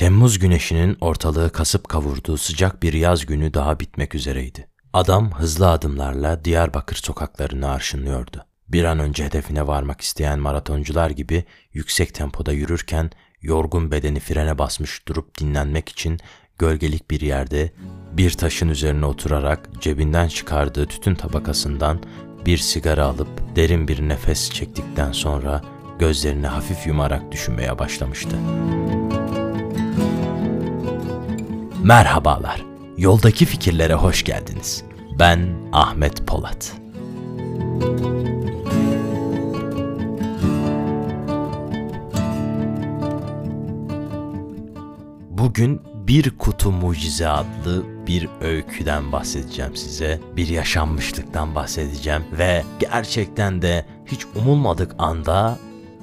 Temmuz güneşinin ortalığı kasıp kavurduğu sıcak bir yaz günü daha bitmek üzereydi. Adam hızlı adımlarla Diyarbakır sokaklarını arşınlıyordu. Bir an önce hedefine varmak isteyen maratoncular gibi yüksek tempoda yürürken yorgun bedeni frene basmış durup dinlenmek için gölgelik bir yerde bir taşın üzerine oturarak cebinden çıkardığı tütün tabakasından bir sigara alıp derin bir nefes çektikten sonra gözlerini hafif yumarak düşünmeye başlamıştı. Merhabalar. Yoldaki fikirlere hoş geldiniz. Ben Ahmet Polat. Bugün Bir Kutu Mucize adlı bir öyküden bahsedeceğim size. Bir yaşanmışlıktan bahsedeceğim ve gerçekten de hiç umulmadık anda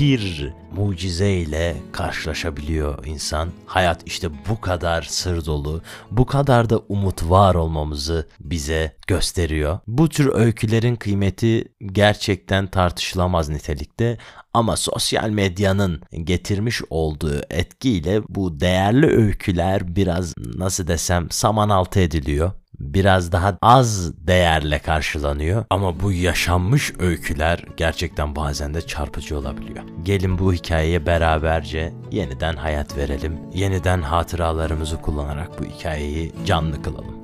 bir mucizeyle karşılaşabiliyor insan. Hayat işte bu kadar sır dolu, bu kadar da umut var olmamızı bize gösteriyor. Bu tür öykülerin kıymeti gerçekten tartışılamaz nitelikte ama sosyal medyanın getirmiş olduğu etkiyle bu değerli öyküler biraz nasıl desem saman altı ediliyor biraz daha az değerle karşılanıyor. Ama bu yaşanmış öyküler gerçekten bazen de çarpıcı olabiliyor. Gelin bu hikayeye beraberce yeniden hayat verelim. Yeniden hatıralarımızı kullanarak bu hikayeyi canlı kılalım.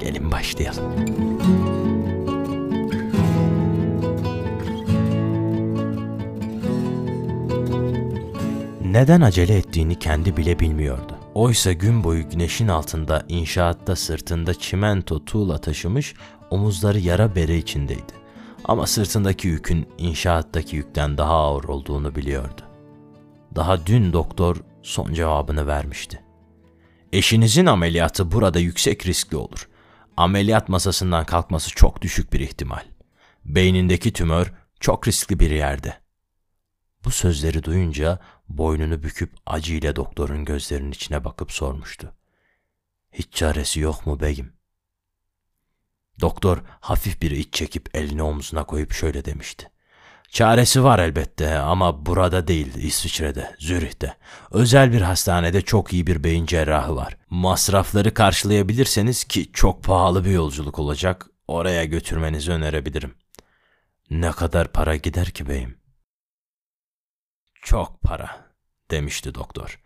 Gelin başlayalım. Neden acele ettiğini kendi bile bilmiyordu. Oysa gün boyu güneşin altında inşaatta sırtında çimento tuğla taşımış, omuzları yara bere içindeydi. Ama sırtındaki yükün inşaattaki yükten daha ağır olduğunu biliyordu. Daha dün doktor son cevabını vermişti. Eşinizin ameliyatı burada yüksek riskli olur. Ameliyat masasından kalkması çok düşük bir ihtimal. Beynindeki tümör çok riskli bir yerde. Bu sözleri duyunca boynunu büküp acıyla doktorun gözlerinin içine bakıp sormuştu. Hiç çaresi yok mu beyim? Doktor hafif bir iç çekip elini omzuna koyup şöyle demişti. Çaresi var elbette ama burada değil İsviçre'de, Zürih'te. Özel bir hastanede çok iyi bir beyin cerrahı var. Masrafları karşılayabilirseniz ki çok pahalı bir yolculuk olacak, oraya götürmenizi önerebilirim. Ne kadar para gider ki beyim? Çok para, demişti doktor.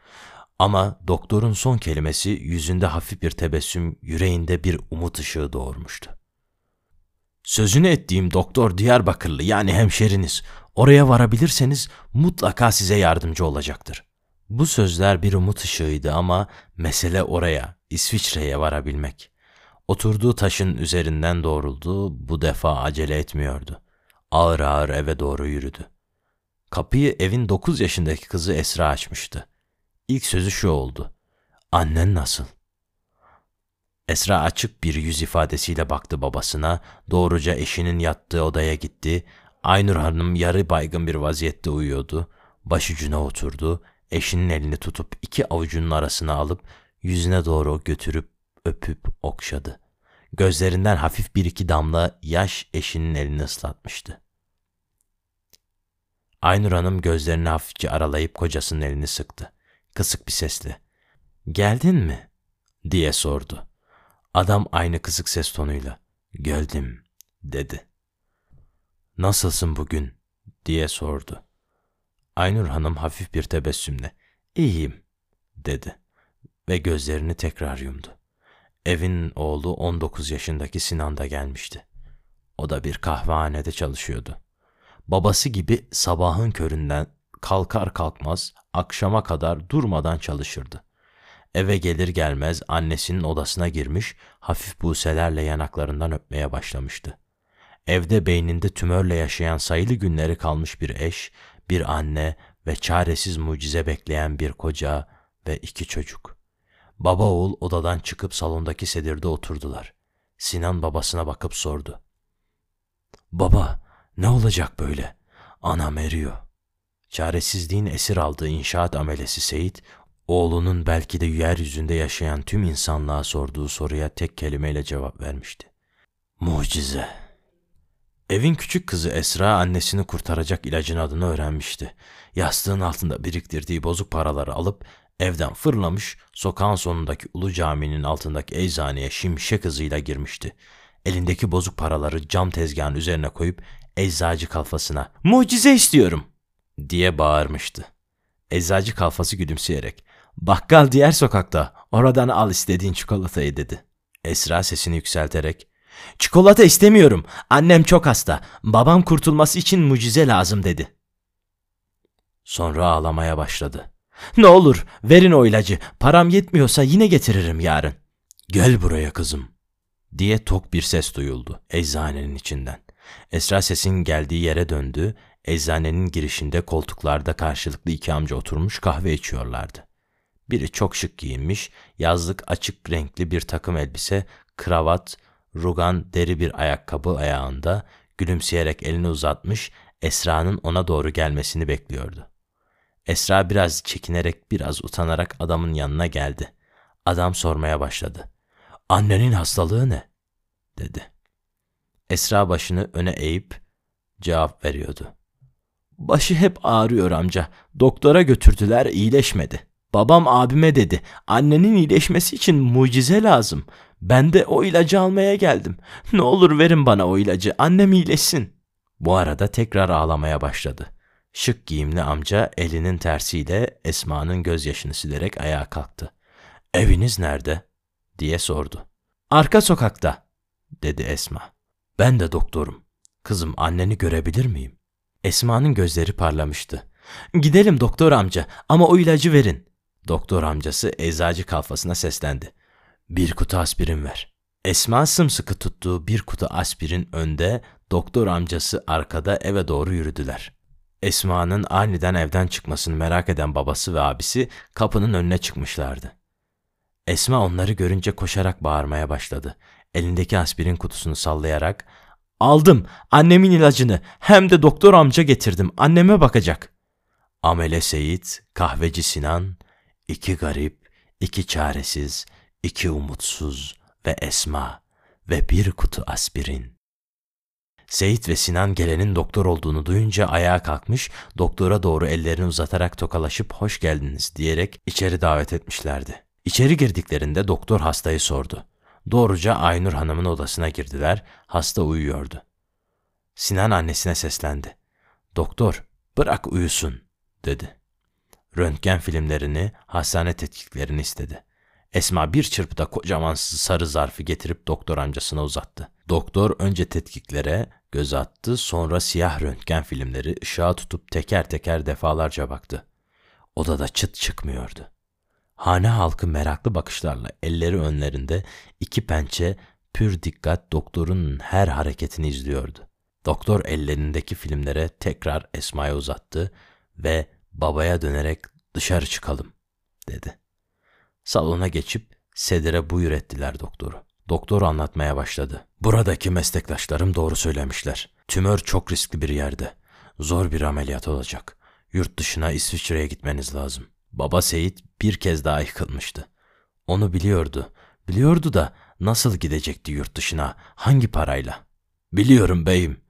Ama doktorun son kelimesi yüzünde hafif bir tebessüm, yüreğinde bir umut ışığı doğurmuştu. Sözünü ettiğim doktor Diyarbakırlı yani hemşeriniz. Oraya varabilirseniz mutlaka size yardımcı olacaktır. Bu sözler bir umut ışığıydı ama mesele oraya, İsviçre'ye varabilmek. Oturduğu taşın üzerinden doğruldu, bu defa acele etmiyordu. Ağır ağır eve doğru yürüdü. Kapıyı evin 9 yaşındaki kızı Esra açmıştı. İlk sözü şu oldu. Annen nasıl? Esra açık bir yüz ifadesiyle baktı babasına, doğruca eşinin yattığı odaya gitti. Aynur Hanım yarı baygın bir vaziyette uyuyordu. Başucuna oturdu, eşinin elini tutup iki avucunun arasına alıp yüzüne doğru götürüp öpüp okşadı. Gözlerinden hafif bir iki damla yaş eşinin elini ıslatmıştı. Aynur Hanım gözlerini hafifçe aralayıp kocasının elini sıktı. Kısık bir sesle. Geldin mi? diye sordu. Adam aynı kısık ses tonuyla. Geldim dedi. Nasılsın bugün? diye sordu. Aynur Hanım hafif bir tebessümle. İyiyim dedi ve gözlerini tekrar yumdu. Evin oğlu 19 yaşındaki Sinan da gelmişti. O da bir kahvehanede çalışıyordu. Babası gibi sabahın köründen kalkar kalkmaz akşama kadar durmadan çalışırdı. Eve gelir gelmez annesinin odasına girmiş, hafif buselerle yanaklarından öpmeye başlamıştı. Evde beyninde tümörle yaşayan sayılı günleri kalmış bir eş, bir anne ve çaresiz mucize bekleyen bir koca ve iki çocuk. Baba oğul odadan çıkıp salondaki sedirde oturdular. Sinan babasına bakıp sordu. Baba, ne olacak böyle? Anam eriyor. Çaresizliğin esir aldığı inşaat amelesi Seyit, oğlunun belki de yeryüzünde yaşayan tüm insanlığa sorduğu soruya tek kelimeyle cevap vermişti. Mucize. Evin küçük kızı Esra annesini kurtaracak ilacın adını öğrenmişti. Yastığın altında biriktirdiği bozuk paraları alıp Evden fırlamış, sokağın sonundaki Ulu Cami'nin altındaki eczaneye şimşek hızıyla girmişti. Elindeki bozuk paraları cam tezgahın üzerine koyup eczacı kalfasına ''Mucize istiyorum!'' diye bağırmıştı. Eczacı kalfası gülümseyerek ''Bakkal diğer sokakta, oradan al istediğin çikolatayı.'' dedi. Esra sesini yükselterek ''Çikolata istemiyorum, annem çok hasta, babam kurtulması için mucize lazım.'' dedi. Sonra ağlamaya başladı. ''Ne olur verin o ilacı, param yetmiyorsa yine getiririm yarın.'' ''Gel buraya kızım.'' diye tok bir ses duyuldu eczanenin içinden. Esra sesin geldiği yere döndü. Eczanenin girişinde koltuklarda karşılıklı iki amca oturmuş kahve içiyorlardı. Biri çok şık giyinmiş, yazlık açık renkli bir takım elbise, kravat, rugan deri bir ayakkabı ayağında, gülümseyerek elini uzatmış, Esra'nın ona doğru gelmesini bekliyordu. Esra biraz çekinerek, biraz utanarak adamın yanına geldi. Adam sormaya başladı. Annenin hastalığı ne? dedi. Esra başını öne eğip cevap veriyordu. Başı hep ağrıyor amca. Doktora götürdüler iyileşmedi. Babam abime dedi. Annenin iyileşmesi için mucize lazım. Ben de o ilacı almaya geldim. Ne olur verin bana o ilacı. Annem iyileşsin. Bu arada tekrar ağlamaya başladı. Şık giyimli amca elinin tersiyle Esma'nın gözyaşını silerek ayağa kalktı. Eviniz nerede? diye sordu. Arka sokakta, dedi Esma. Ben de doktorum. Kızım anneni görebilir miyim? Esma'nın gözleri parlamıştı. Gidelim doktor amca ama o ilacı verin. Doktor amcası eczacı kalfasına seslendi. Bir kutu aspirin ver. Esma sımsıkı tuttuğu bir kutu aspirin önde, doktor amcası arkada eve doğru yürüdüler. Esma'nın aniden evden çıkmasını merak eden babası ve abisi kapının önüne çıkmışlardı. Esma onları görünce koşarak bağırmaya başladı. Elindeki aspirin kutusunu sallayarak ''Aldım annemin ilacını hem de doktor amca getirdim anneme bakacak.'' Amele Seyit, kahveci Sinan, iki garip, iki çaresiz, iki umutsuz ve Esma ve bir kutu aspirin. Seyit ve Sinan gelenin doktor olduğunu duyunca ayağa kalkmış, doktora doğru ellerini uzatarak tokalaşıp hoş geldiniz diyerek içeri davet etmişlerdi. İçeri girdiklerinde doktor hastayı sordu. Doğruca Aynur Hanım'ın odasına girdiler, hasta uyuyordu. Sinan annesine seslendi. Doktor, bırak uyusun, dedi. Röntgen filmlerini, hastane tetkiklerini istedi. Esma bir çırpıda kocaman sarı zarfı getirip doktor amcasına uzattı. Doktor önce tetkiklere göz attı, sonra siyah röntgen filmleri ışığa tutup teker teker defalarca baktı. Odada çıt çıkmıyordu. Hane halkı meraklı bakışlarla elleri önlerinde iki pençe pür dikkat doktorun her hareketini izliyordu. Doktor ellerindeki filmlere tekrar Esma'ya uzattı ve babaya dönerek dışarı çıkalım dedi. Salona geçip Sedir'e buyur ettiler doktoru. Doktor anlatmaya başladı. Buradaki meslektaşlarım doğru söylemişler. Tümör çok riskli bir yerde. Zor bir ameliyat olacak. Yurt dışına İsviçre'ye gitmeniz lazım. Baba Seyit bir kez daha yıkılmıştı. Onu biliyordu. Biliyordu da nasıl gidecekti yurt dışına, hangi parayla? Biliyorum beyim,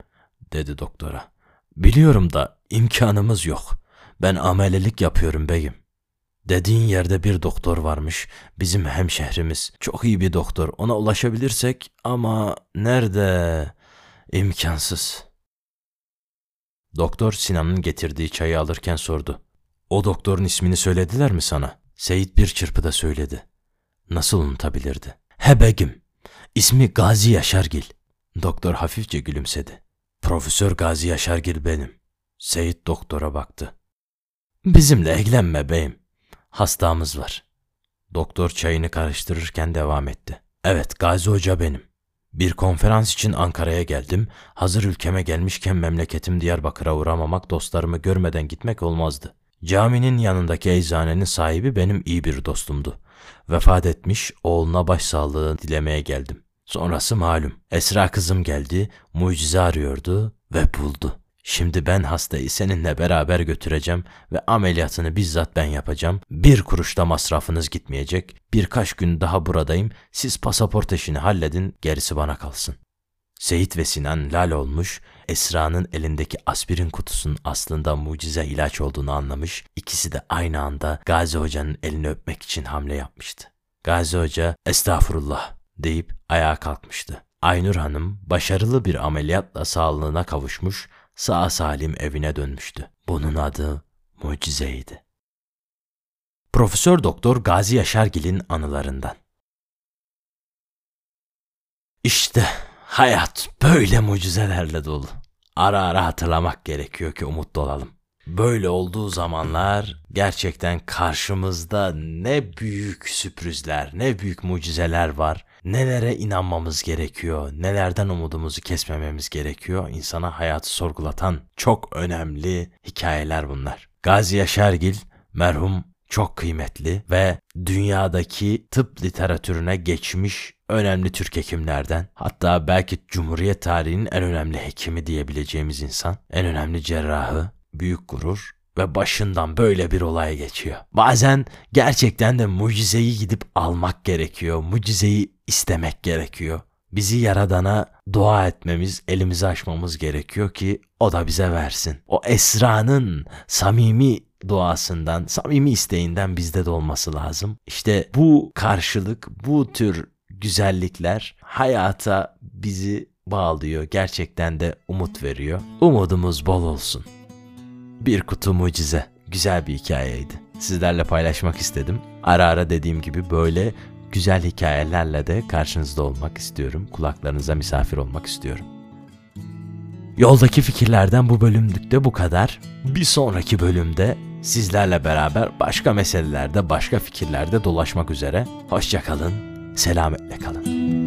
dedi doktora. Biliyorum da imkanımız yok. Ben amelelik yapıyorum beyim. Dediğin yerde bir doktor varmış, bizim hemşehrimiz. Çok iyi bir doktor, ona ulaşabilirsek ama nerede? İmkansız. Doktor Sinan'ın getirdiği çayı alırken sordu. O doktorun ismini söylediler mi sana? Seyit bir çırpıda söyledi. Nasıl unutabilirdi? Hebegim. İsmi Gazi Yaşargil. Doktor hafifçe gülümsedi. Profesör Gazi Yaşargil benim. Seyit doktora baktı. Bizimle ilgilenme beyim. Hastamız var. Doktor çayını karıştırırken devam etti. Evet Gazi Hoca benim. Bir konferans için Ankara'ya geldim. Hazır ülkeme gelmişken memleketim Diyarbakır'a uğramamak, dostlarımı görmeden gitmek olmazdı. Caminin yanındaki eczanenin sahibi benim iyi bir dostumdu. Vefat etmiş, oğluna başsağlığı dilemeye geldim. Sonrası malum. Esra kızım geldi, mucize arıyordu ve buldu. Şimdi ben hastayı seninle beraber götüreceğim ve ameliyatını bizzat ben yapacağım. Bir kuruşta masrafınız gitmeyecek. Birkaç gün daha buradayım. Siz pasaport işini halledin, gerisi bana kalsın. Seyit ve Sinan lal olmuş, Esra'nın elindeki aspirin kutusunun aslında mucize ilaç olduğunu anlamış, ikisi de aynı anda Gazi Hoca'nın elini öpmek için hamle yapmıştı. Gazi Hoca, estağfurullah deyip ayağa kalkmıştı. Aynur Hanım başarılı bir ameliyatla sağlığına kavuşmuş, sağ salim evine dönmüştü. Bunun adı mucizeydi. Profesör Doktor Gazi Yaşargil'in anılarından. İşte hayat böyle mucizelerle dolu. Ara ara hatırlamak gerekiyor ki umutlu olalım. Böyle olduğu zamanlar gerçekten karşımızda ne büyük sürprizler, ne büyük mucizeler var. Nelere inanmamız gerekiyor, nelerden umudumuzu kesmememiz gerekiyor. İnsana hayatı sorgulatan çok önemli hikayeler bunlar. Gazi Yaşargil merhum çok kıymetli ve dünyadaki tıp literatürüne geçmiş önemli Türk hekimlerden, hatta belki Cumhuriyet tarihinin en önemli hekimi diyebileceğimiz insan, en önemli cerrahı, büyük gurur ve başından böyle bir olay geçiyor. Bazen gerçekten de mucizeyi gidip almak gerekiyor, mucizeyi istemek gerekiyor. Bizi yaradana dua etmemiz, elimizi açmamız gerekiyor ki o da bize versin. O Esra'nın samimi duasından, samimi isteğinden bizde de olması lazım. İşte bu karşılık, bu tür güzellikler hayata bizi bağlıyor. Gerçekten de umut veriyor. Umudumuz bol olsun. Bir kutu mucize. Güzel bir hikayeydi. Sizlerle paylaşmak istedim. Ara ara dediğim gibi böyle güzel hikayelerle de karşınızda olmak istiyorum. Kulaklarınıza misafir olmak istiyorum. Yoldaki fikirlerden bu bölümlükte bu kadar. Bir sonraki bölümde sizlerle beraber başka meselelerde, başka fikirlerde dolaşmak üzere. Hoşçakalın, selametle kalın.